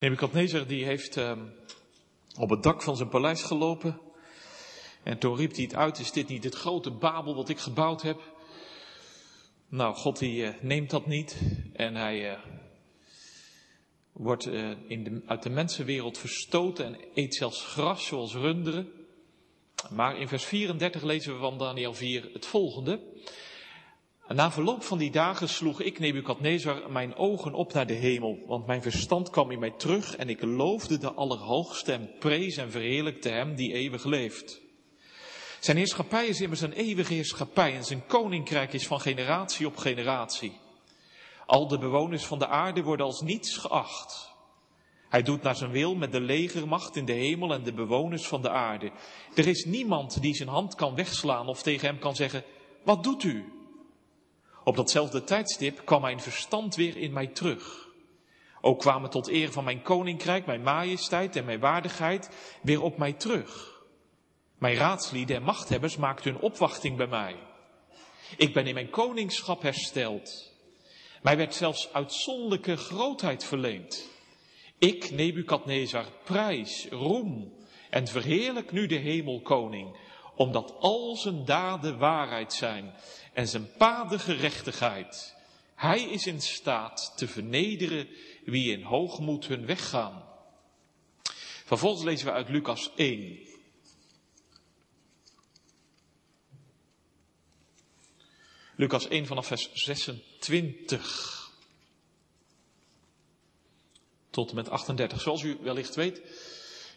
Nebukadnezar die heeft uh, op het dak van zijn paleis gelopen. En toen riep hij het uit, is dit niet het grote Babel wat ik gebouwd heb? Nou, God die uh, neemt dat niet. En hij uh, wordt in de, uit de mensenwereld verstoten en eet zelfs gras zoals runderen. Maar in vers 34 lezen we van Daniel 4 het volgende. Na verloop van die dagen sloeg ik, Nebukadnezar, mijn ogen op naar de hemel, want mijn verstand kwam in mij terug en ik loofde de Allerhoogste en prees en verheerlijkte hem die eeuwig leeft. Zijn heerschappij is immers een eeuwige heerschappij en zijn koninkrijk is van generatie op generatie. Al de bewoners van de aarde worden als niets geacht. Hij doet naar zijn wil met de legermacht in de hemel en de bewoners van de aarde. Er is niemand die zijn hand kan wegslaan of tegen hem kan zeggen, wat doet u? Op datzelfde tijdstip kwam mijn verstand weer in mij terug. Ook kwamen tot eer van mijn koninkrijk, mijn majesteit en mijn waardigheid weer op mij terug. Mijn raadslieden en machthebbers maakten hun opwachting bij mij. Ik ben in mijn koningschap hersteld. Mij werd zelfs uitzonderlijke grootheid verleend. Ik, Nebukadnezar, prijs, roem en verheerlijk nu de hemelkoning, omdat al zijn daden waarheid zijn en zijn paden gerechtigheid. Hij is in staat te vernederen wie in hoogmoed hun weg gaan. Vervolgens lezen we uit Lucas 1. Lucas 1 vanaf vers 26 tot en met 38. Zoals u wellicht weet,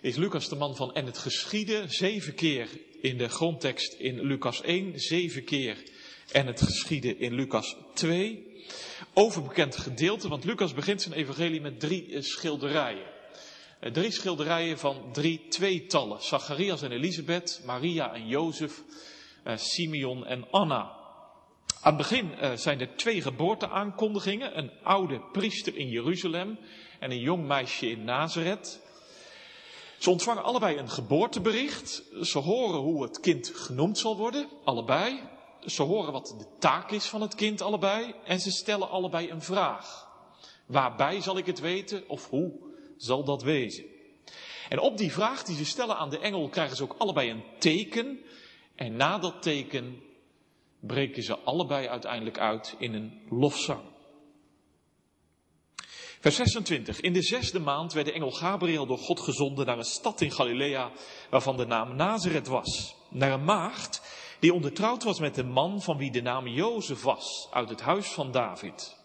is Lucas de man van en het geschieden zeven keer in de grondtekst in Lucas 1, zeven keer en het geschieden in Lucas 2. Overbekend gedeelte, want Lucas begint zijn evangelie met drie eh, schilderijen. Eh, drie schilderijen van drie tweetallen. Zacharias en Elisabeth, Maria en Jozef, eh, Simeon en Anna. Aan het begin zijn er twee geboorteaankondigingen. Een oude priester in Jeruzalem en een jong meisje in Nazareth. Ze ontvangen allebei een geboortebericht. Ze horen hoe het kind genoemd zal worden, allebei. Ze horen wat de taak is van het kind, allebei. En ze stellen allebei een vraag. Waarbij zal ik het weten of hoe zal dat wezen? En op die vraag die ze stellen aan de engel krijgen ze ook allebei een teken. En na dat teken breken ze allebei uiteindelijk uit in een lofzang. Vers 26. In de zesde maand werd de engel Gabriel door God gezonden naar een stad in Galilea, waarvan de naam Nazareth was. Naar een maagd die ondertrouwd was met een man van wie de naam Jozef was, uit het huis van David.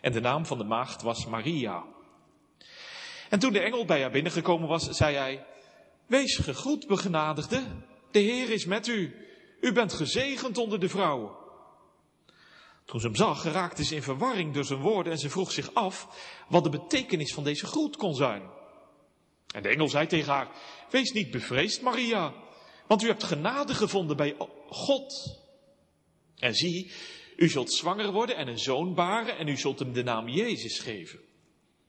En de naam van de maagd was Maria. En toen de engel bij haar binnengekomen was, zei hij, Wees gegroet, begenadigde, de Heer is met u. U bent gezegend onder de vrouwen. Toen ze hem zag, geraakte ze in verwarring door zijn woorden en ze vroeg zich af wat de betekenis van deze groet kon zijn. En de engel zei tegen haar, wees niet bevreesd, Maria, want u hebt genade gevonden bij God. En zie, u zult zwanger worden en een zoon baren en u zult hem de naam Jezus geven.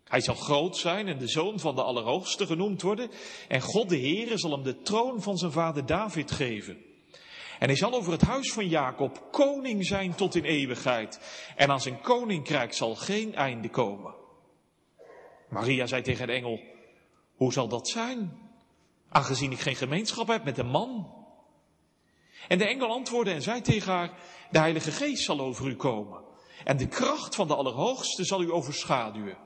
Hij zal groot zijn en de zoon van de Allerhoogste genoemd worden en God de Heere zal hem de troon van zijn vader David geven. En hij zal over het huis van Jacob koning zijn tot in eeuwigheid. En aan zijn koninkrijk zal geen einde komen. Maria zei tegen de engel, hoe zal dat zijn? Aangezien ik geen gemeenschap heb met een man. En de engel antwoordde en zei tegen haar, de Heilige Geest zal over u komen. En de kracht van de Allerhoogste zal u overschaduwen.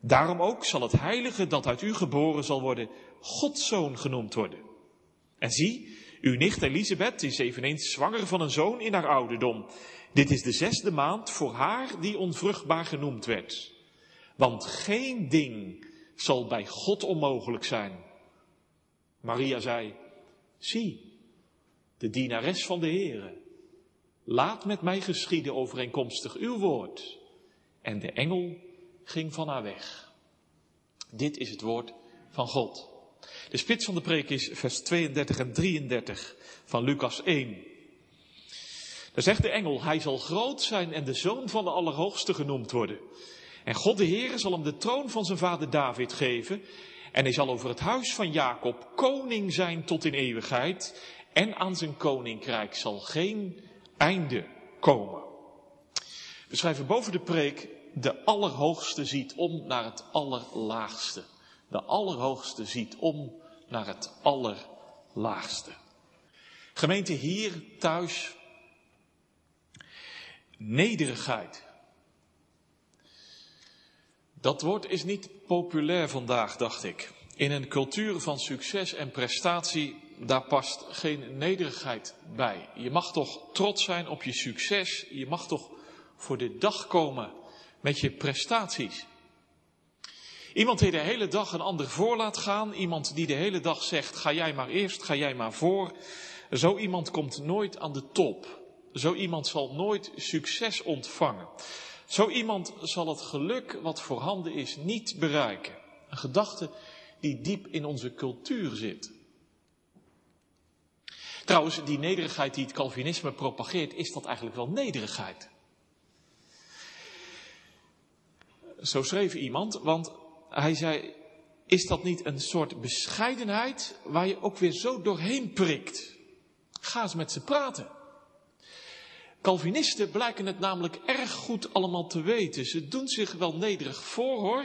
Daarom ook zal het heilige dat uit u geboren zal worden, Gods zoon genoemd worden. En zie, uw nicht Elisabeth is eveneens zwanger van een zoon in haar ouderdom. Dit is de zesde maand voor haar die onvruchtbaar genoemd werd. Want geen ding zal bij God onmogelijk zijn. Maria zei, zie, de dienares van de Heere, laat met mij geschieden overeenkomstig uw woord. En de engel ging van haar weg. Dit is het woord van God. De spits van de preek is vers 32 en 33 van Lucas 1. Daar zegt de engel, hij zal groot zijn en de zoon van de Allerhoogste genoemd worden. En God de Heere zal hem de troon van zijn vader David geven. En hij zal over het huis van Jacob koning zijn tot in eeuwigheid. En aan zijn koninkrijk zal geen einde komen. We schrijven boven de preek de Allerhoogste ziet om naar het Allerlaagste. De Allerhoogste ziet om naar het Allerlaagste. Gemeente hier thuis, nederigheid. Dat woord is niet populair vandaag, dacht ik. In een cultuur van succes en prestatie, daar past geen nederigheid bij. Je mag toch trots zijn op je succes. Je mag toch voor de dag komen met je prestaties. Iemand die de hele dag een ander voor laat gaan. Iemand die de hele dag zegt, ga jij maar eerst, ga jij maar voor. Zo iemand komt nooit aan de top. Zo iemand zal nooit succes ontvangen. Zo iemand zal het geluk wat voorhanden is niet bereiken. Een gedachte die diep in onze cultuur zit. Trouwens, die nederigheid die het Calvinisme propageert, is dat eigenlijk wel nederigheid? Zo schreef iemand, want hij zei, is dat niet een soort bescheidenheid waar je ook weer zo doorheen prikt? Ga eens met ze praten. Calvinisten blijken het namelijk erg goed allemaal te weten. Ze doen zich wel nederig voor hoor,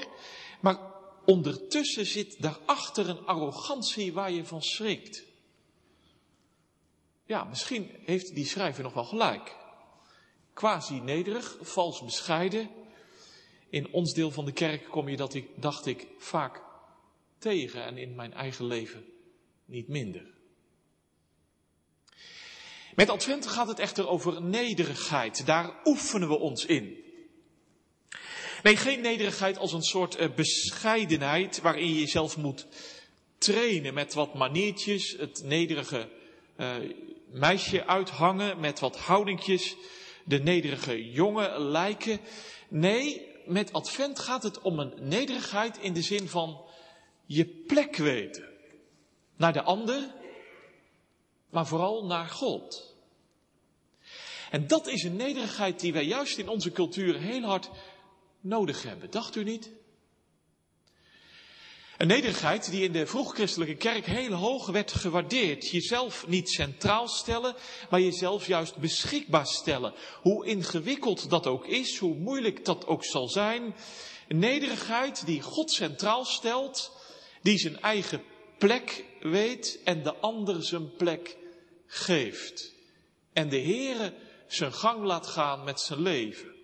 maar ondertussen zit daarachter een arrogantie waar je van schrikt. Ja, misschien heeft die schrijver nog wel gelijk. Quasi nederig, vals bescheiden. In ons deel van de kerk kom je dat, ik, dacht ik, vaak tegen en in mijn eigen leven niet minder. Met Advent gaat het echter over nederigheid. Daar oefenen we ons in. Nee, geen nederigheid als een soort uh, bescheidenheid waarin je jezelf moet trainen met wat maniertjes, het nederige uh, meisje uithangen met wat houdingjes, de nederige jongen lijken. Nee, met Advent gaat het om een nederigheid in de zin van je plek weten. Naar de ander, maar vooral naar God. En dat is een nederigheid die wij juist in onze cultuur heel hard nodig hebben. Dacht u niet? Een nederigheid die in de vroegchristelijke kerk heel hoog werd gewaardeerd. Jezelf niet centraal stellen, maar jezelf juist beschikbaar stellen. Hoe ingewikkeld dat ook is, hoe moeilijk dat ook zal zijn. Een nederigheid die God centraal stelt, die zijn eigen plek weet en de ander zijn plek geeft. En de Heere zijn gang laat gaan met zijn leven.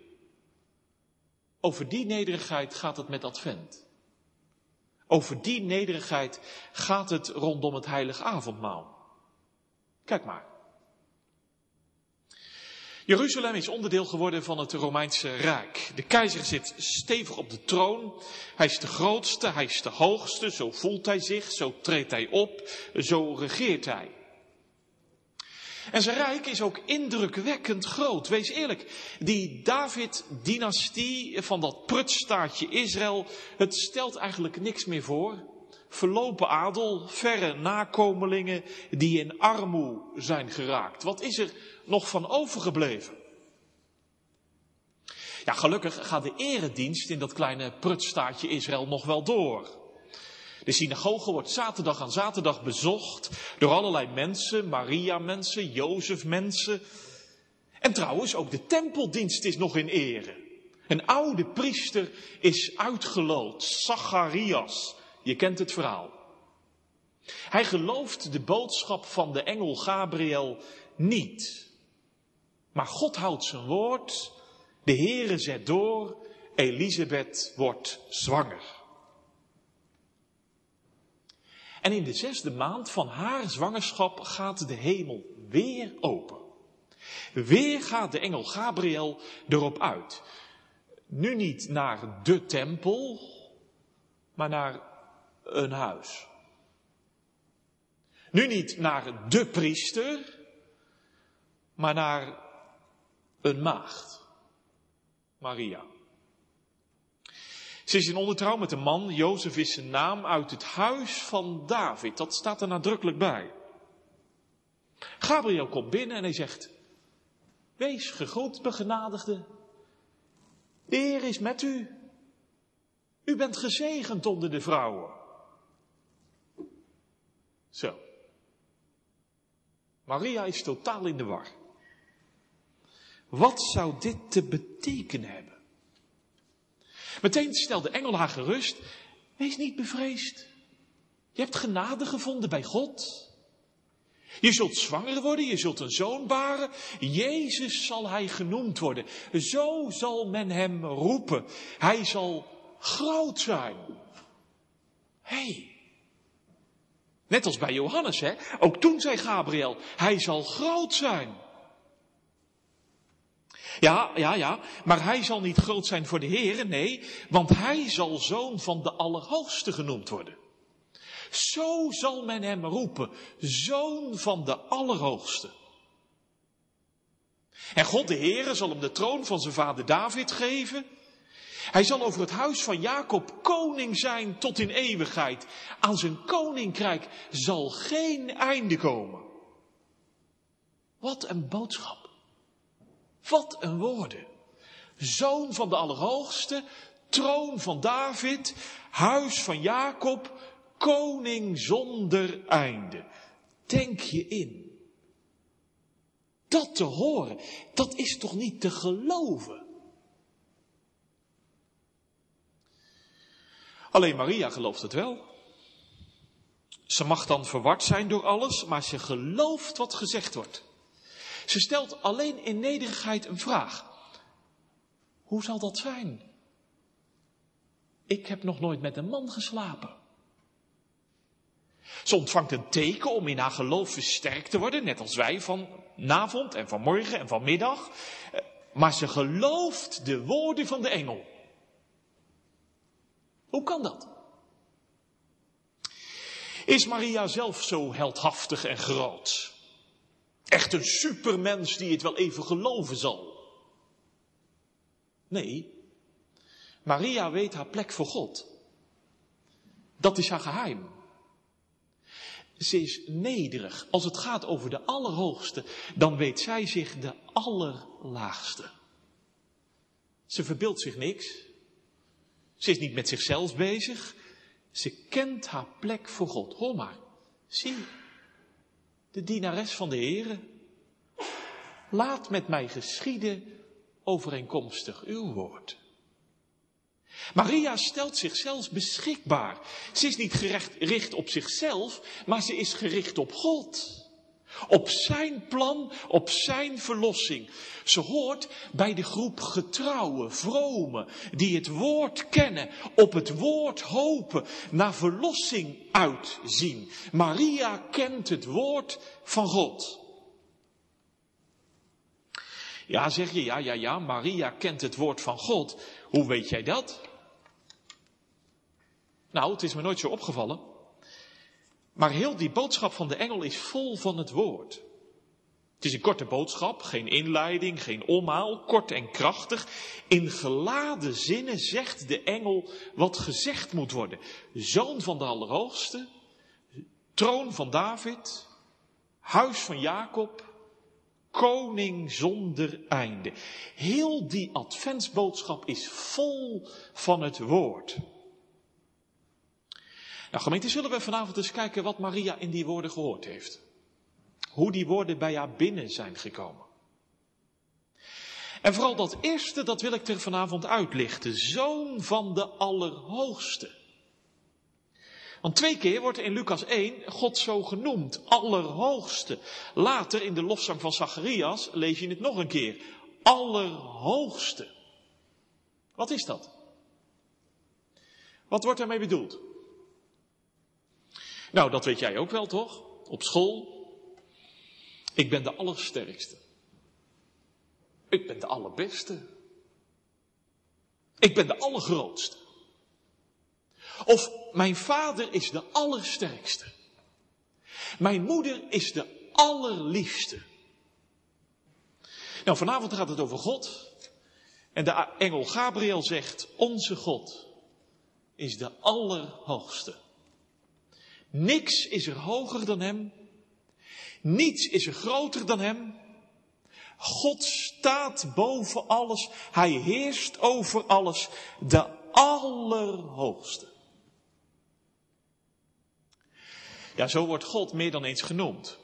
Over die nederigheid gaat het met Advent. Over die nederigheid gaat het rondom het heilige avondmaal. Kijk maar. Jeruzalem is onderdeel geworden van het Romeinse Rijk. De keizer zit stevig op de troon. Hij is de grootste, hij is de hoogste, zo voelt hij zich, zo treedt hij op, zo regeert hij. En zijn rijk is ook indrukwekkend groot. Wees eerlijk, die David-dynastie van dat prutstaatje Israël, het stelt eigenlijk niks meer voor. Verlopen adel, verre nakomelingen die in armoe zijn geraakt. Wat is er nog van overgebleven? Ja, gelukkig gaat de eredienst in dat kleine prutstaatje Israël nog wel door. De synagoge wordt zaterdag aan zaterdag bezocht door allerlei mensen, Maria-mensen, Jozef-mensen. En trouwens, ook de tempeldienst is nog in ere. Een oude priester is uitgeloot, Zacharias. Je kent het verhaal. Hij gelooft de boodschap van de engel Gabriel niet. Maar God houdt zijn woord, de Heere zet door, Elisabeth wordt zwanger. En in de zesde maand van haar zwangerschap gaat de hemel weer open. Weer gaat de engel Gabriel erop uit. Nu niet naar de tempel, maar naar een huis. Nu niet naar de priester, maar naar een maagd. Maria. Ze is in ondertrouw met een man, Jozef is zijn naam, uit het huis van David. Dat staat er nadrukkelijk bij. Gabriel komt binnen en hij zegt, wees gegroet, begenadigde. De Heer is met u. U bent gezegend onder de vrouwen. Zo. Maria is totaal in de war. Wat zou dit te betekenen hebben? Meteen stelt de engel haar gerust. Wees niet bevreesd. Je hebt genade gevonden bij God. Je zult zwanger worden, je zult een zoon baren. Jezus zal hij genoemd worden. Zo zal men hem roepen. Hij zal groot zijn. Hé. Hey. Net als bij Johannes, hè? Ook toen zei Gabriel, hij zal groot zijn. Ja, ja, ja, maar hij zal niet groot zijn voor de Heer, nee, want hij zal zoon van de Allerhoogste genoemd worden. Zo zal men hem roepen, zoon van de Allerhoogste. En God de Heere zal hem de troon van zijn vader David geven. Hij zal over het huis van Jacob koning zijn tot in eeuwigheid. Aan zijn koninkrijk zal geen einde komen. Wat een boodschap. Wat een woorden. Zoon van de Allerhoogste, troon van David, huis van Jacob, koning zonder einde. Denk je in. Dat te horen, dat is toch niet te geloven? Alleen Maria gelooft het wel. Ze mag dan verward zijn door alles, maar ze gelooft wat gezegd wordt. Ze stelt alleen in nederigheid een vraag. Hoe zal dat zijn? Ik heb nog nooit met een man geslapen. Ze ontvangt een teken om in haar geloof versterkt te worden, net als wij vanavond en vanmorgen en vanmiddag. Maar ze gelooft de woorden van de engel. Hoe kan dat? Is Maria zelf zo heldhaftig en groot? Echt een supermens die het wel even geloven zal? Nee, Maria weet haar plek voor God. Dat is haar geheim. Ze is nederig. Als het gaat over de Allerhoogste, dan weet zij zich de Allerlaagste. Ze verbeeldt zich niks. Ze is niet met zichzelf bezig. Ze kent haar plek voor God. Hoor maar. Zie, de dienares van de Heere. Laat met mij geschieden overeenkomstig uw woord. Maria stelt zichzelf beschikbaar. Ze is niet gericht op zichzelf, maar ze is gericht op God. Op zijn plan, op zijn verlossing. Ze hoort bij de groep getrouwe, vrome, die het woord kennen, op het woord hopen, naar verlossing uitzien. Maria kent het woord van God. Ja, zeg je, ja, ja, ja, Maria kent het woord van God. Hoe weet jij dat? Nou, het is me nooit zo opgevallen. Maar heel die boodschap van de engel is vol van het woord. Het is een korte boodschap, geen inleiding, geen omhaal, kort en krachtig. In geladen zinnen zegt de engel wat gezegd moet worden. Zoon van de Allerhoogste, troon van David, huis van Jacob, koning zonder einde. Heel die adventsboodschap is vol van het woord. Nou gemeente, zullen we vanavond eens kijken wat Maria in die woorden gehoord heeft. Hoe die woorden bij haar binnen zijn gekomen. En vooral dat eerste, dat wil ik er vanavond uitlichten. Zoon van de Allerhoogste. Want twee keer wordt in Lucas 1 God zo genoemd, Allerhoogste. Later in de lofzang van Zacharias lees je het nog een keer. Allerhoogste. Wat is dat? Wat wordt daarmee bedoeld? Nou, dat weet jij ook wel, toch? Op school. Ik ben de allersterkste. Ik ben de allerbeste. Ik ben de allergrootste. Of mijn vader is de allersterkste. Mijn moeder is de allerliefste. Nou, vanavond gaat het over God. En de engel Gabriel zegt, onze God is de allerhoogste. Niks is er hoger dan Hem. Niets is er groter dan Hem. God staat boven alles. Hij heerst over alles. De Allerhoogste. Ja, zo wordt God meer dan eens genoemd.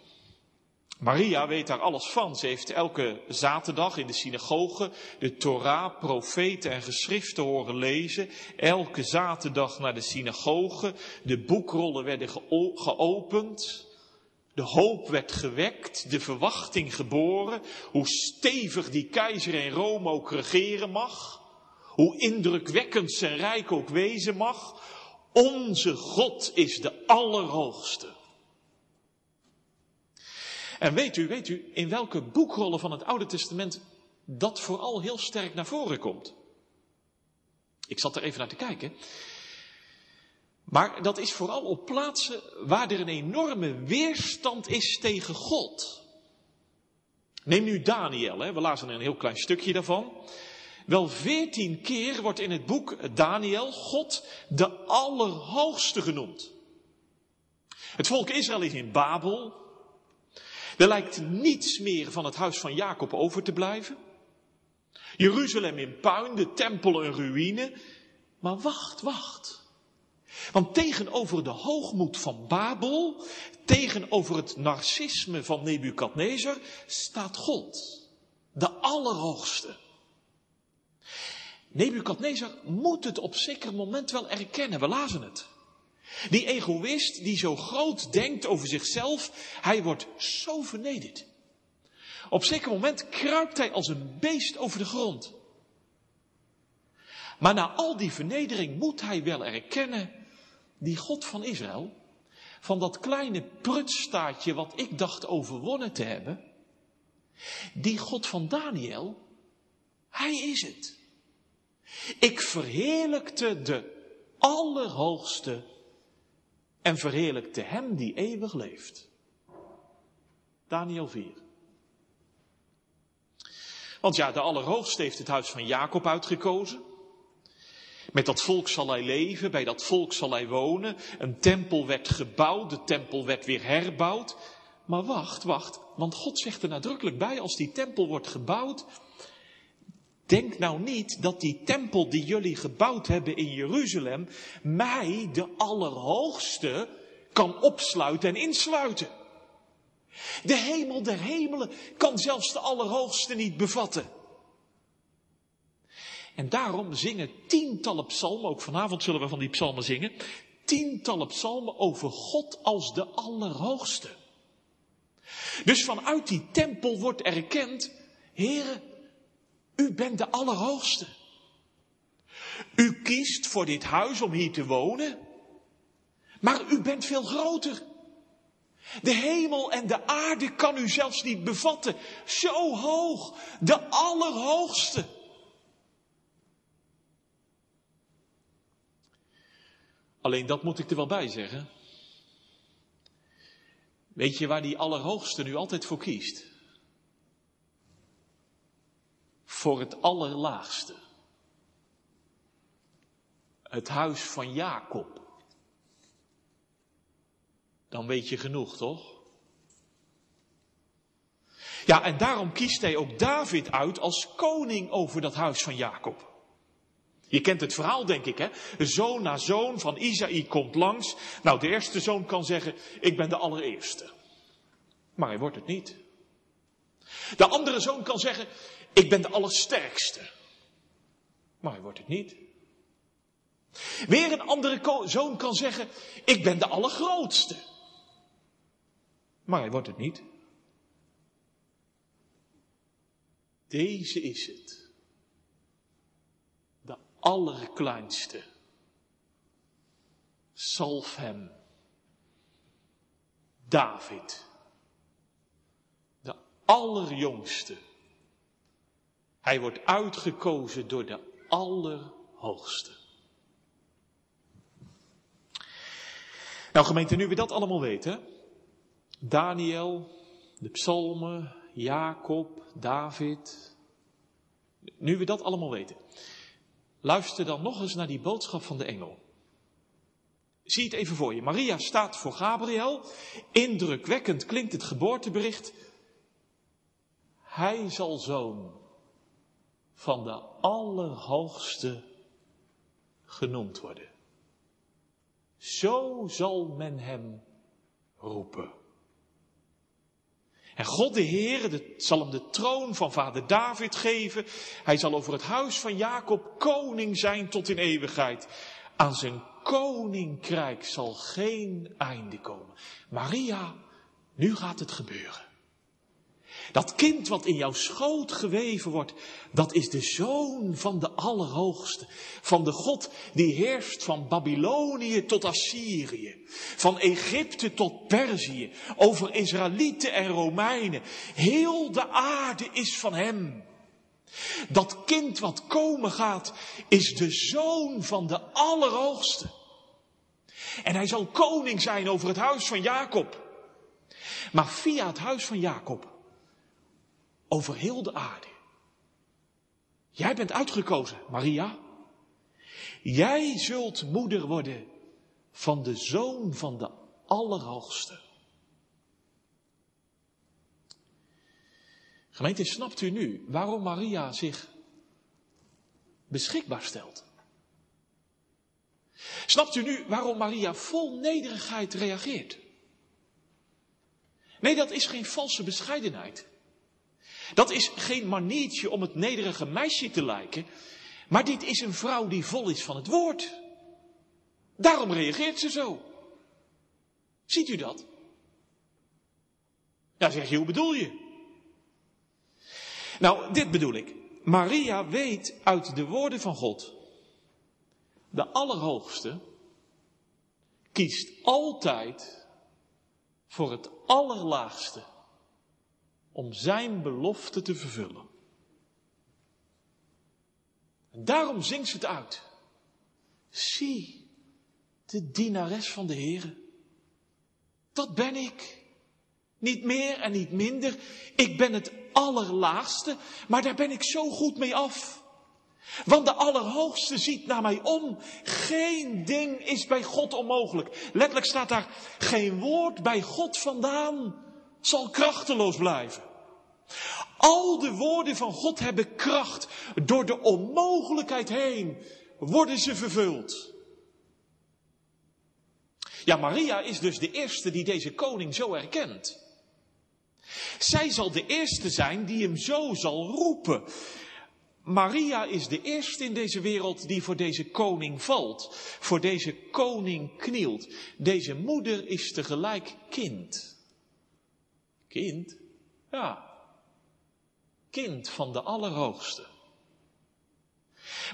Maria weet daar alles van. Ze heeft elke zaterdag in de synagoge de Torah, profeten en geschriften horen lezen. Elke zaterdag naar de synagoge. De boekrollen werden geopend. De hoop werd gewekt, de verwachting geboren. Hoe stevig die keizer in Rome ook regeren mag. Hoe indrukwekkend zijn rijk ook wezen mag. Onze God is de Allerhoogste. En weet u, weet u, in welke boekrollen van het Oude Testament dat vooral heel sterk naar voren komt? Ik zat er even naar te kijken. Maar dat is vooral op plaatsen waar er een enorme weerstand is tegen God. Neem nu Daniel, hè. we lazen een heel klein stukje daarvan. Wel veertien keer wordt in het boek Daniel God de Allerhoogste genoemd. Het volk Israël is in Babel. Er lijkt niets meer van het huis van Jacob over te blijven. Jeruzalem in puin, de tempel een ruïne. Maar wacht, wacht. Want tegenover de hoogmoed van Babel, tegenover het narcisme van Nebukadnezar, staat God, de Allerhoogste. Nebukadnezar moet het op zeker moment wel erkennen, we lazen het. Die egoïst die zo groot denkt over zichzelf, hij wordt zo vernederd. Op zeker moment kruipt hij als een beest over de grond. Maar na al die vernedering moet hij wel erkennen, die God van Israël, van dat kleine prutstaatje wat ik dacht overwonnen te hebben, die God van Daniel, hij is het. Ik verheerlijkte de Allerhoogste en verheerlijkte Hem die eeuwig leeft. Daniel 4. Want ja, de Allerhoogste heeft het huis van Jacob uitgekozen. Met dat volk zal hij leven, bij dat volk zal hij wonen. Een tempel werd gebouwd, de tempel werd weer herbouwd. Maar wacht, wacht, want God zegt er nadrukkelijk bij, als die tempel wordt gebouwd, Denk nou niet dat die tempel die jullie gebouwd hebben in Jeruzalem mij, de Allerhoogste, kan opsluiten en insluiten. De hemel der hemelen kan zelfs de Allerhoogste niet bevatten. En daarom zingen tientallen psalmen, ook vanavond zullen we van die psalmen zingen, tientallen psalmen over God als de Allerhoogste. Dus vanuit die tempel wordt erkend, Heere, u bent de Allerhoogste. U kiest voor dit huis om hier te wonen, maar u bent veel groter. De hemel en de aarde kan u zelfs niet bevatten. Zo hoog, de Allerhoogste. Alleen dat moet ik er wel bij zeggen. Weet je waar die Allerhoogste nu altijd voor kiest? Voor het allerlaagste. Het huis van Jacob. Dan weet je genoeg, toch? Ja, en daarom kiest hij ook David uit als koning over dat huis van Jacob. Je kent het verhaal, denk ik, hè? Zoon na zoon van Isaïe komt langs. Nou, de eerste zoon kan zeggen, ik ben de allereerste. Maar hij wordt het niet. De andere zoon kan zeggen, ik ben de allersterkste. Maar hij wordt het niet. Weer een andere zoon kan zeggen, ik ben de allergrootste. Maar hij wordt het niet. Deze is het. De allerkleinste. Salf hem. David. De allerjongste. Hij wordt uitgekozen door de Allerhoogste. Nou gemeente, nu we dat allemaal weten, Daniel, de psalmen, Jacob, David, nu we dat allemaal weten, luister dan nog eens naar die boodschap van de engel. Zie het even voor je. Maria staat voor Gabriel. Indrukwekkend klinkt het geboortebericht. Hij zal zoon van de Allerhoogste genoemd worden. Zo zal men hem roepen. En God de Heer zal hem de troon van vader David geven. Hij zal over het huis van Jacob koning zijn tot in eeuwigheid. Aan zijn koninkrijk zal geen einde komen. Maria, nu gaat het gebeuren. Dat kind wat in jouw schoot geweven wordt, dat is de zoon van de Allerhoogste. Van de God die heerst van Babylonië tot Assyrië. Van Egypte tot Perzië. Over Israëlieten en Romeinen. Heel de aarde is van hem. Dat kind wat komen gaat, is de zoon van de Allerhoogste. En hij zal koning zijn over het huis van Jacob. Maar via het huis van Jacob over heel de aarde. Jij bent uitgekozen, Maria. Jij zult moeder worden van de zoon van de Allerhoogste. Gemeente, snapt u nu waarom Maria zich beschikbaar stelt? Snapt u nu waarom Maria vol nederigheid reageert? Nee, dat is geen valse bescheidenheid. Dat is geen maniertje om het nederige meisje te lijken, maar dit is een vrouw die vol is van het woord. Daarom reageert ze zo. Ziet u dat? Ja, zeg je, hoe bedoel je? Nou, dit bedoel ik. Maria weet uit de woorden van God. De Allerhoogste kiest altijd voor het Allerlaagste om zijn belofte te vervullen. En daarom zingt ze het uit. Zie, de dienares van de Heere. Dat ben ik. Niet meer en niet minder. Ik ben het allerlaagste, maar daar ben ik zo goed mee af. Want de Allerhoogste ziet naar mij om. Geen ding is bij God onmogelijk. Letterlijk staat daar, geen woord bij God vandaan zal krachteloos blijven. Al de woorden van God hebben kracht. Door de onmogelijkheid heen worden ze vervuld. Ja, Maria is dus de eerste die deze koning zo erkent. Zij zal de eerste zijn die hem zo zal roepen. Maria is de eerste in deze wereld die voor deze koning valt, voor deze koning knielt. Deze moeder is tegelijk kind. Kind? Ja. Kind van de Allerhoogste.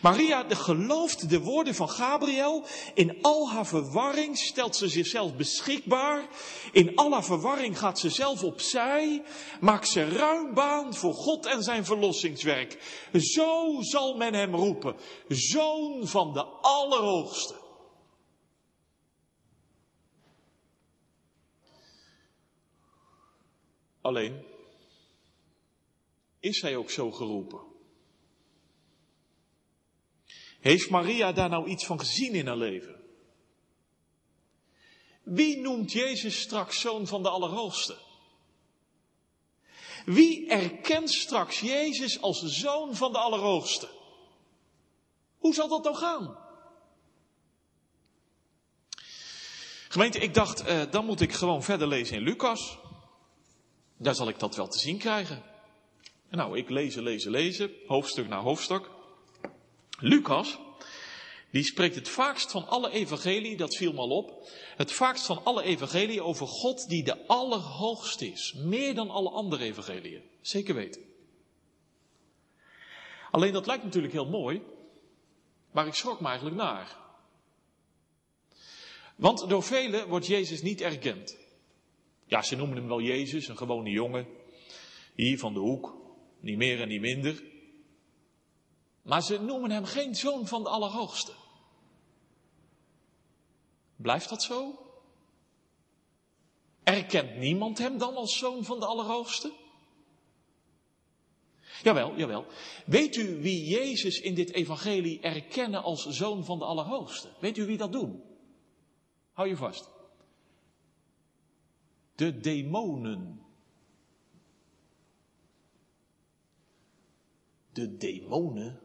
Maria gelooft de woorden van Gabriel. In al haar verwarring stelt ze zichzelf beschikbaar. In al haar verwarring gaat ze zelf opzij. Maakt ze ruim baan voor God en zijn verlossingswerk. Zo zal men hem roepen. Zoon van de Allerhoogste. Alleen, is hij ook zo geroepen? Heeft Maria daar nou iets van gezien in haar leven? Wie noemt Jezus straks zoon van de Allerhoogste? Wie erkent straks Jezus als zoon van de Allerhoogste? Hoe zal dat nou gaan? Gemeente, ik dacht, eh, dan moet ik gewoon verder lezen in Lucas. Daar zal ik dat wel te zien krijgen. nou, ik lezen, lezen, lezen, hoofdstuk na hoofdstuk. Lucas, die spreekt het vaakst van alle evangelie, dat viel me al op, het vaakst van alle evangelie over God die de allerhoogste is. Meer dan alle andere evangeliën. Zeker weten. Alleen dat lijkt natuurlijk heel mooi, maar ik schrok me eigenlijk naar. Want door velen wordt Jezus niet erkend. Ja, ze noemen hem wel Jezus, een gewone jongen. Hier van de hoek, niet meer en niet minder. Maar ze noemen hem geen zoon van de Allerhoogste. Blijft dat zo? Erkent niemand hem dan als zoon van de Allerhoogste? Jawel, jawel. Weet u wie Jezus in dit evangelie erkennen als zoon van de Allerhoogste? Weet u wie dat doen? Hou je vast. De demonen. De demonen?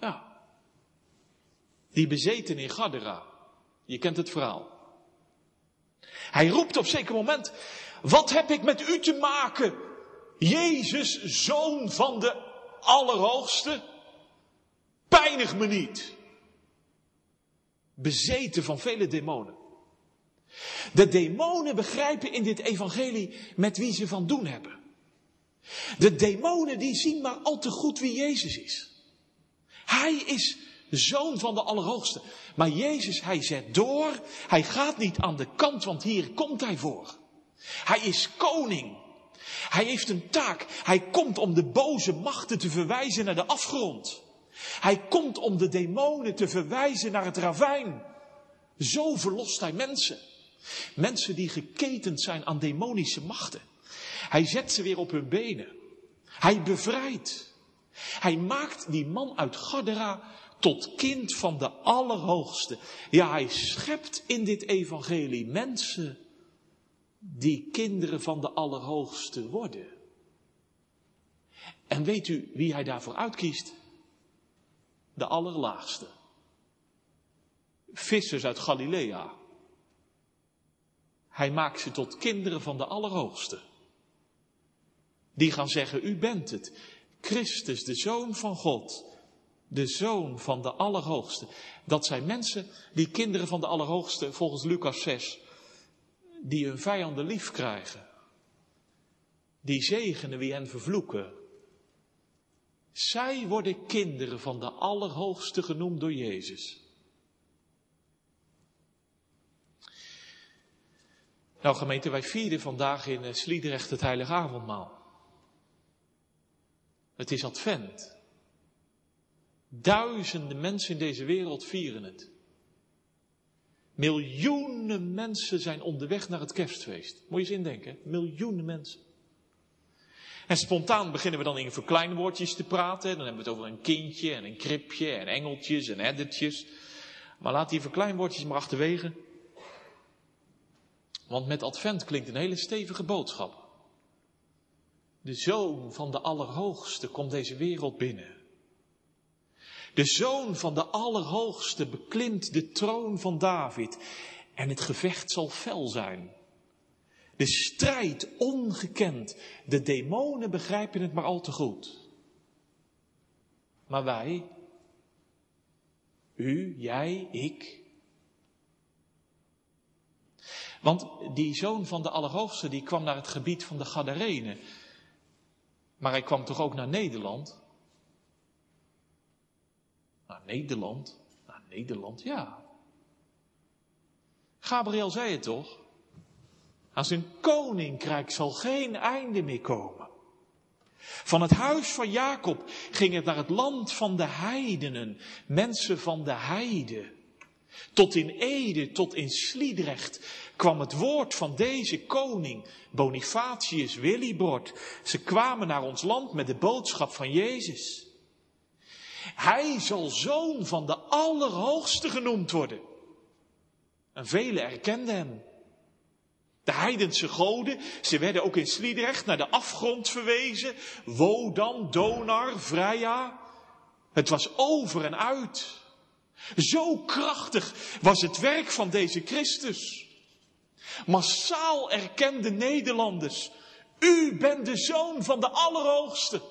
Ja. Die bezeten in Gadara. Je kent het verhaal. Hij roept op zeker moment, wat heb ik met u te maken, Jezus, zoon van de Allerhoogste, pijnig me niet. Bezeten van vele demonen. De demonen begrijpen in dit evangelie met wie ze van doen hebben. De demonen die zien maar al te goed wie Jezus is. Hij is zoon van de Allerhoogste. Maar Jezus, hij zet door. Hij gaat niet aan de kant, want hier komt hij voor. Hij is koning. Hij heeft een taak. Hij komt om de boze machten te verwijzen naar de afgrond. Hij komt om de demonen te verwijzen naar het ravijn. Zo verlost hij mensen. Mensen die geketend zijn aan demonische machten. Hij zet ze weer op hun benen. Hij bevrijdt. Hij maakt die man uit Gadara tot kind van de Allerhoogste. Ja, hij schept in dit evangelie mensen die kinderen van de Allerhoogste worden. En weet u wie hij daarvoor uitkiest? De allerlaagste. Vissers uit Galilea. Hij maakt ze tot kinderen van de Allerhoogste. Die gaan zeggen, u bent het. Christus, de Zoon van God. De Zoon van de Allerhoogste. Dat zijn mensen, die kinderen van de Allerhoogste, volgens Lucas 6, die hun vijanden lief krijgen. Die zegenen wie hen vervloeken. Zij worden kinderen van de Allerhoogste genoemd door Jezus. Nou gemeente, wij vieren vandaag in eh, Sliedrecht het Heilige Avondmaal. Het is Advent. Duizenden mensen in deze wereld vieren het. Miljoenen mensen zijn onderweg naar het kerstfeest. Moet je eens indenken, miljoenen mensen. En spontaan beginnen we dan in verkleinwoordjes te praten. Dan hebben we het over een kindje en een kribje en engeltjes en eddertjes. Maar laat die verkleinwoordjes maar achterwege. Want met advent klinkt een hele stevige boodschap. De zoon van de Allerhoogste komt deze wereld binnen. De zoon van de Allerhoogste beklimt de troon van David. En het gevecht zal fel zijn. De strijd ongekend. De demonen begrijpen het maar al te goed. Maar wij, u, jij, ik. Want die zoon van de Allerhoogste die kwam naar het gebied van de Gadarenen. Maar hij kwam toch ook naar Nederland? Naar Nederland? Naar Nederland, ja. Gabriel zei het toch? Aan zijn koninkrijk zal geen einde meer komen. Van het huis van Jacob ging het naar het land van de heidenen, mensen van de heide. Tot in Ede, tot in Sliedrecht kwam het woord van deze koning, Bonifatius Willibord. Ze kwamen naar ons land met de boodschap van Jezus. Hij zal zoon van de Allerhoogste genoemd worden. En velen erkenden hem. De heidense goden, ze werden ook in Sliedrecht naar de afgrond verwezen. Wodan, Donar, Freya. Het was over en uit. Zo krachtig was het werk van deze Christus. Massaal erkende Nederlanders, u bent de zoon van de Allerhoogste.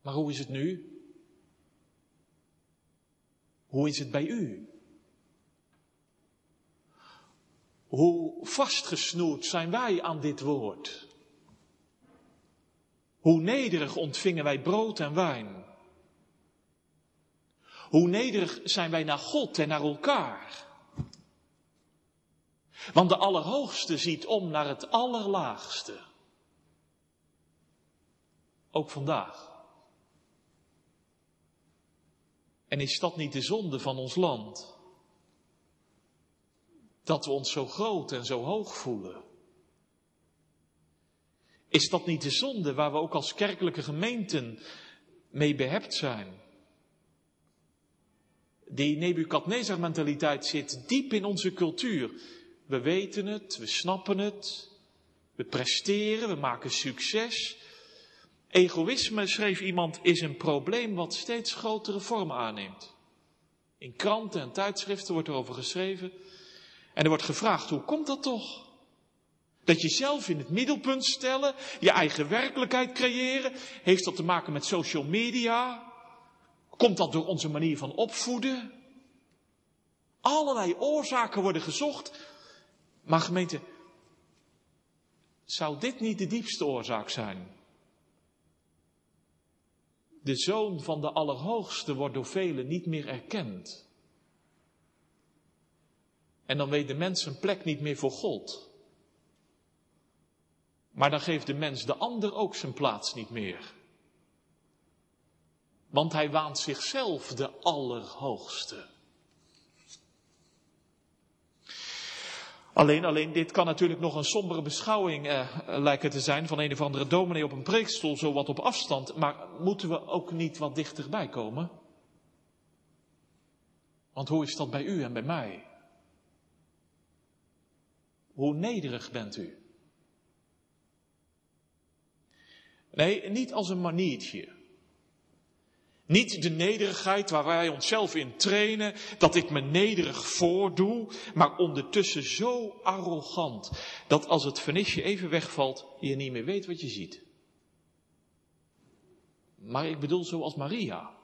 Maar hoe is het nu? Hoe is het bij u? Hoe vastgesnoerd zijn wij aan dit woord? Hoe nederig ontvingen wij brood en wijn? Hoe nederig zijn wij naar God en naar elkaar? Want de Allerhoogste ziet om naar het Allerlaagste. Ook vandaag. En is dat niet de zonde van ons land? Dat we ons zo groot en zo hoog voelen. Is dat niet de zonde waar we ook als kerkelijke gemeenten mee behept zijn? Die Nebukadnezar mentaliteit zit diep in onze cultuur. We weten het, we snappen het, we presteren, we maken succes. Egoïsme, schreef iemand, is een probleem wat steeds grotere vormen aanneemt. In kranten en tijdschriften wordt erover geschreven. En er wordt gevraagd, hoe komt dat toch? Dat je zelf in het middelpunt stellen, je eigen werkelijkheid creëren, heeft dat te maken met social media? Komt dat door onze manier van opvoeden? Allerlei oorzaken worden gezocht. Maar gemeente, zou dit niet de diepste oorzaak zijn? De zoon van de Allerhoogste wordt door velen niet meer erkend. En dan weet de mens zijn plek niet meer voor God. Maar dan geeft de mens de ander ook zijn plaats niet meer. Want hij waant zichzelf de Allerhoogste. Alleen, alleen, dit kan natuurlijk nog een sombere beschouwing eh, lijken te zijn van een of andere dominee op een preekstoel, zo wat op afstand. Maar moeten we ook niet wat dichterbij komen? Want hoe is dat bij u en bij mij? Hoe nederig bent u? Nee, niet als een maniertje. Niet de nederigheid waar wij onszelf in trainen, dat ik me nederig voordoe, maar ondertussen zo arrogant dat als het vernisje even wegvalt, je niet meer weet wat je ziet. Maar ik bedoel zoals Maria.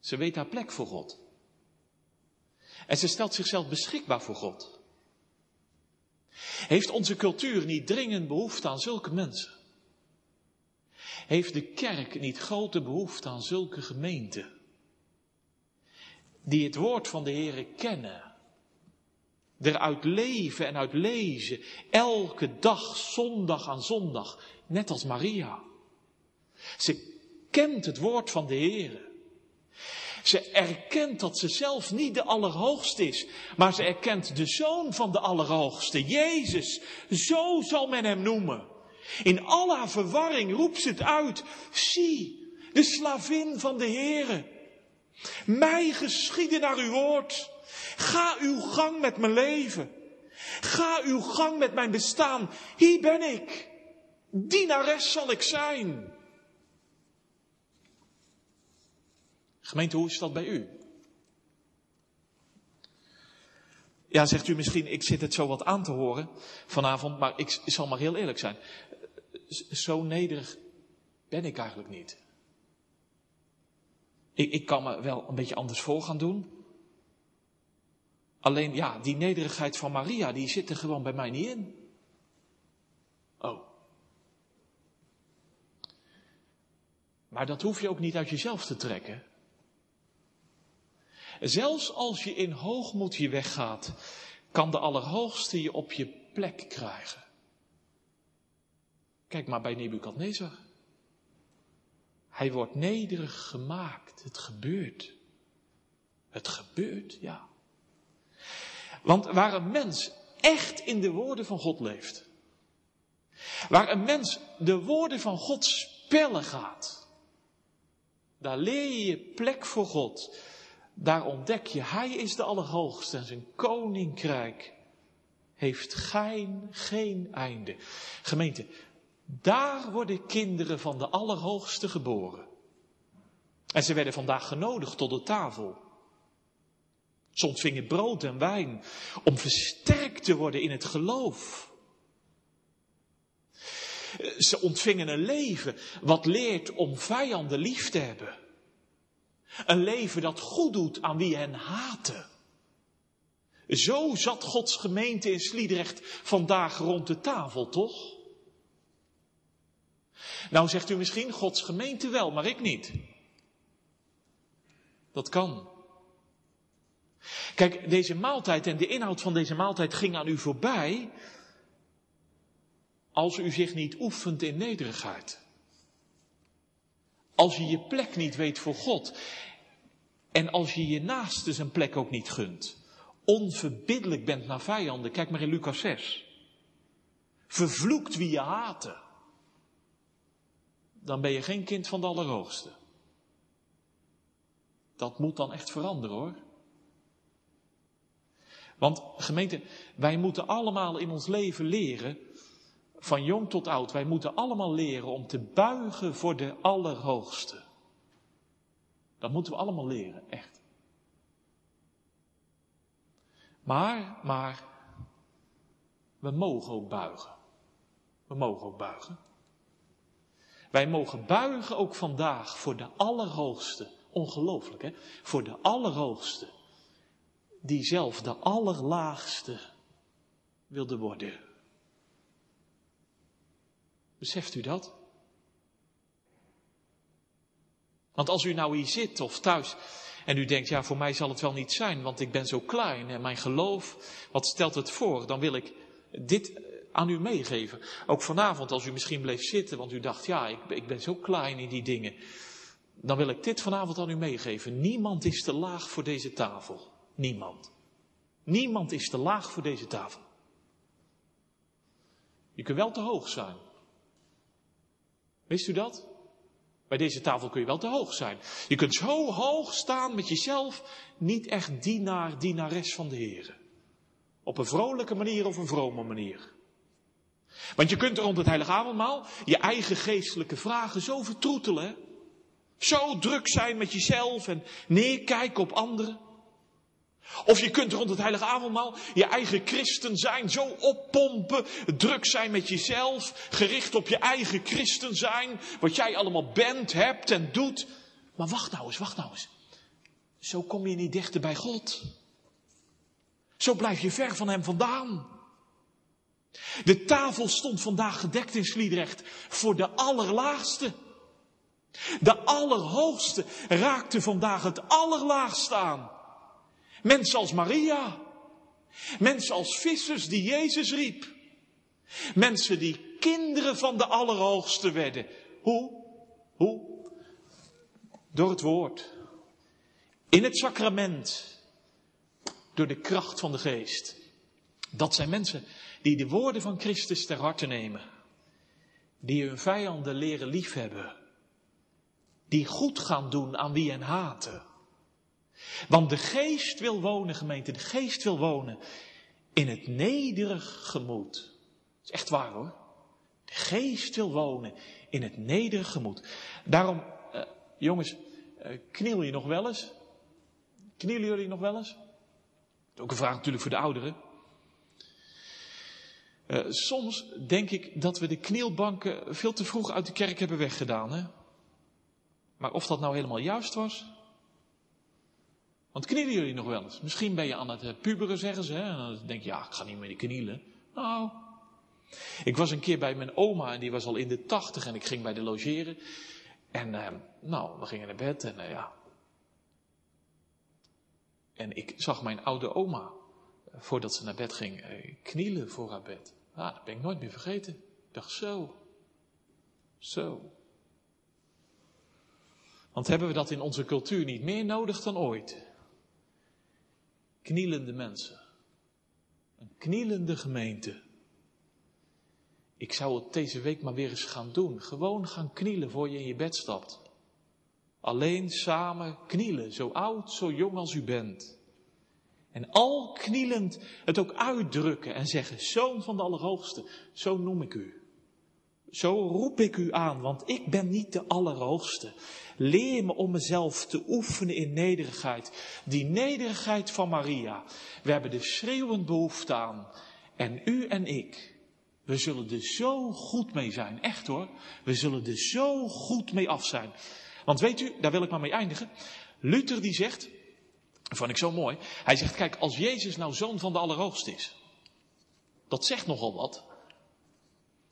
Ze weet haar plek voor God. En ze stelt zichzelf beschikbaar voor God. Heeft onze cultuur niet dringend behoefte aan zulke mensen? Heeft de kerk niet grote behoefte aan zulke gemeenten? Die het woord van de Heer kennen. Eruit leven en uit lezen. Elke dag, zondag aan zondag. Net als Maria. Ze kent het woord van de Heer. Ze erkent dat ze zelf niet de Allerhoogste is, maar ze erkent de Zoon van de Allerhoogste, Jezus. Zo zal men hem noemen. In al haar verwarring roept ze het uit. Zie, de slavin van de Heere. Mij geschieden naar uw woord. Ga uw gang met mijn leven. Ga uw gang met mijn bestaan. Hier ben ik. Dienares zal ik zijn. Gemeente, hoe is dat bij u? Ja, zegt u misschien, ik zit het zo wat aan te horen vanavond, maar ik zal maar heel eerlijk zijn zo nederig ben ik eigenlijk niet. Ik, ik kan me wel een beetje anders voor gaan doen. Alleen ja, die nederigheid van Maria, die zit er gewoon bij mij niet in. Oh. Maar dat hoef je ook niet uit jezelf te trekken. Zelfs als je in hoogmoed je weggaat, kan de Allerhoogste je op je plek krijgen. Kijk maar bij Nebukadnezar. Hij wordt nederig gemaakt. Het gebeurt. Het gebeurt, ja. Want waar een mens echt in de woorden van God leeft. Waar een mens de woorden van God spellen gaat. Daar leer je je plek voor God. Daar ontdek je, Hij is de Allerhoogste en zijn koninkrijk heeft geen, geen einde. Gemeente, daar worden kinderen van de Allerhoogste geboren. En ze werden vandaag genodigd tot de tafel. Ze ontvingen brood en wijn om versterkt te worden in het geloof. Ze ontvingen een leven wat leert om vijanden lief te hebben. Een leven dat goed doet aan wie hen haten. Zo zat Gods gemeente in Sliedrecht vandaag rond de tafel, toch? Nou zegt u misschien, Gods gemeente wel, maar ik niet. Dat kan. Kijk, deze maaltijd en de inhoud van deze maaltijd ging aan u voorbij als u zich niet oefent in nederigheid. Als je je plek niet weet voor God en als je je naaste zijn plek ook niet gunt. Onverbiddelijk bent naar vijanden. Kijk maar in Lucas 6. Vervloekt wie je haten dan ben je geen kind van de Allerhoogste. Dat moet dan echt veranderen hoor. Want gemeente, wij moeten allemaal in ons leven leren, van jong tot oud, wij moeten allemaal leren om te buigen voor de Allerhoogste. Dat moeten we allemaal leren, echt. Maar, maar, we mogen ook buigen. We mogen ook buigen. Wij mogen buigen ook vandaag voor de Allerhoogste. Ongelooflijk, hè? Voor de Allerhoogste. Die zelf de Allerlaagste wilde worden. Beseft u dat? Want als u nou hier zit of thuis en u denkt, ja, voor mij zal het wel niet zijn, want ik ben zo klein en mijn geloof, wat stelt het voor? Dan wil ik dit aan u meegeven. Ook vanavond, als u misschien bleef zitten, want u dacht, ja, ik, ik ben zo klein in die dingen. Dan wil ik dit vanavond aan u meegeven. Niemand is te laag voor deze tafel. Niemand. Niemand is te laag voor deze tafel. Je kunt wel te hoog zijn. Wist u dat? Bij deze tafel kun je wel te hoog zijn. Je kunt zo hoog staan met jezelf, niet echt dienaar, dienares van de Heer. Op een vrolijke manier of een vrome manier. Want je kunt rond het heilige avondmaal je eigen geestelijke vragen zo vertroetelen. Zo druk zijn met jezelf en neerkijken op anderen. Of je kunt rond het heilige avondmaal je eigen christen zijn, zo oppompen, druk zijn met jezelf, gericht op je eigen christen zijn, wat jij allemaal bent, hebt en doet. Maar wacht nou eens, wacht nou eens. Zo kom je niet dichter bij God. Zo blijf je ver van Hem vandaan. De tafel stond vandaag gedekt in Sliedrecht voor de allerlaagste. De allerhoogste raakte vandaag het allerlaagste aan. Mensen als Maria. Mensen als vissers die Jezus riep. Mensen die kinderen van de Allerhoogste werden. Hoe? Hoe? Door het woord. In het sacrament. Door de kracht van de geest. Dat zijn mensen die de woorden van Christus ter harte nemen. Die hun vijanden leren liefhebben. Die goed gaan doen aan wie hen haten. Want de geest wil wonen, gemeente, de geest wil wonen in het nederig gemoed. Dat is echt waar hoor. De geest wil wonen in het nederig gemoed. Daarom, eh, jongens, eh, kniel je nog wel eens? Knielen jullie nog wel eens? Ook een vraag natuurlijk voor de ouderen. Uh, soms denk ik dat we de knielbanken veel te vroeg uit de kerk hebben weggedaan. Hè? Maar of dat nou helemaal juist was, want knielen jullie nog wel eens? Misschien ben je aan het eh, puberen, zeggen ze. Hè? En dan denk je, ja, ik ga niet meer knielen. Nou, ik was een keer bij mijn oma en die was al in de tachtig en ik ging bij de logeren. En eh, nou, we gingen naar bed en ja. En ik zag mijn oude oma, voordat ze naar bed ging, knielen voor haar bed. Nou, dat ben ik nooit meer vergeten. Ik dacht, zo, zo. Want hebben we dat in onze cultuur niet meer nodig dan ooit? Knielende mensen. Een knielende gemeente. Ik zou het deze week maar weer eens gaan doen. Gewoon gaan knielen voor je in je bed stapt. Alleen samen knielen, zo oud, zo jong als u bent. En al knielend het ook uitdrukken en zeggen, Zoon van de Allerhoogste, zo noem ik u. Zo roep ik u aan, want ik ben niet de Allerhoogste. Leer me om mezelf te oefenen in nederigheid. Die nederigheid van Maria. We hebben er schreeuwend behoefte aan. En u en ik, we zullen er zo goed mee zijn. Echt hoor. We zullen er zo goed mee af zijn. Want weet u, daar wil ik maar mee eindigen. Luther die zegt, dat vond ik zo mooi. Hij zegt, kijk, als Jezus nou zoon van de Allerhoogste is. Dat zegt nogal wat.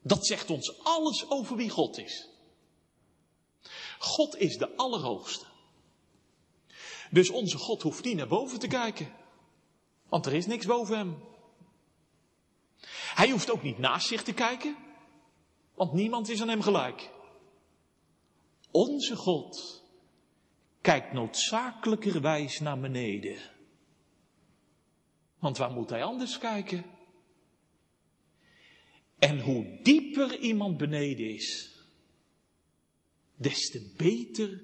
Dat zegt ons alles over wie God is. God is de Allerhoogste. Dus onze God hoeft niet naar boven te kijken. Want er is niks boven hem. Hij hoeft ook niet naast zich te kijken. Want niemand is aan hem gelijk. Onze God kijkt noodzakelijkerwijs naar beneden. Want waar moet hij anders kijken? En hoe dieper iemand beneden is, des te beter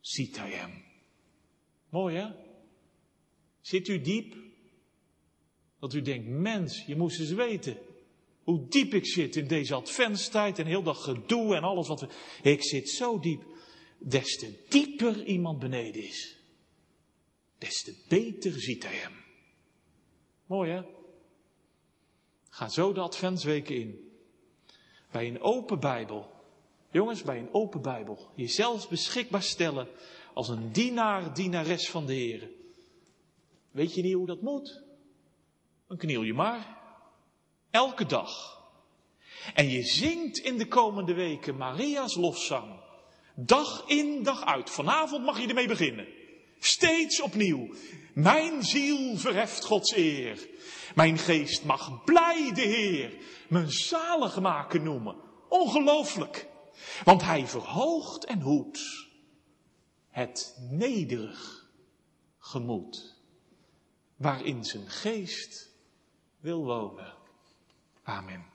ziet hij hem. Mooi hè? Zit u diep? Dat u denkt, mens, je moest eens weten hoe diep ik zit in deze adventstijd en heel dat gedoe en alles wat we... Ik zit zo diep. Des te dieper iemand beneden is, des te beter ziet hij hem. Mooi hè? Ga zo de adventsweken in. Bij een open Bijbel. Jongens, bij een open Bijbel. Jezelf beschikbaar stellen als een dienaar, dienares van de Heer. Weet je niet hoe dat moet? Dan kniel je maar. Elke dag. En je zingt in de komende weken Maria's lofzang. Dag in, dag uit. Vanavond mag je ermee beginnen. Steeds opnieuw. Mijn ziel verheft Gods eer. Mijn geest mag blij de Heer mijn zalig maken noemen. Ongelooflijk. Want hij verhoogt en hoedt het nederig gemoed. Waarin zijn geest wil wonen. Amen.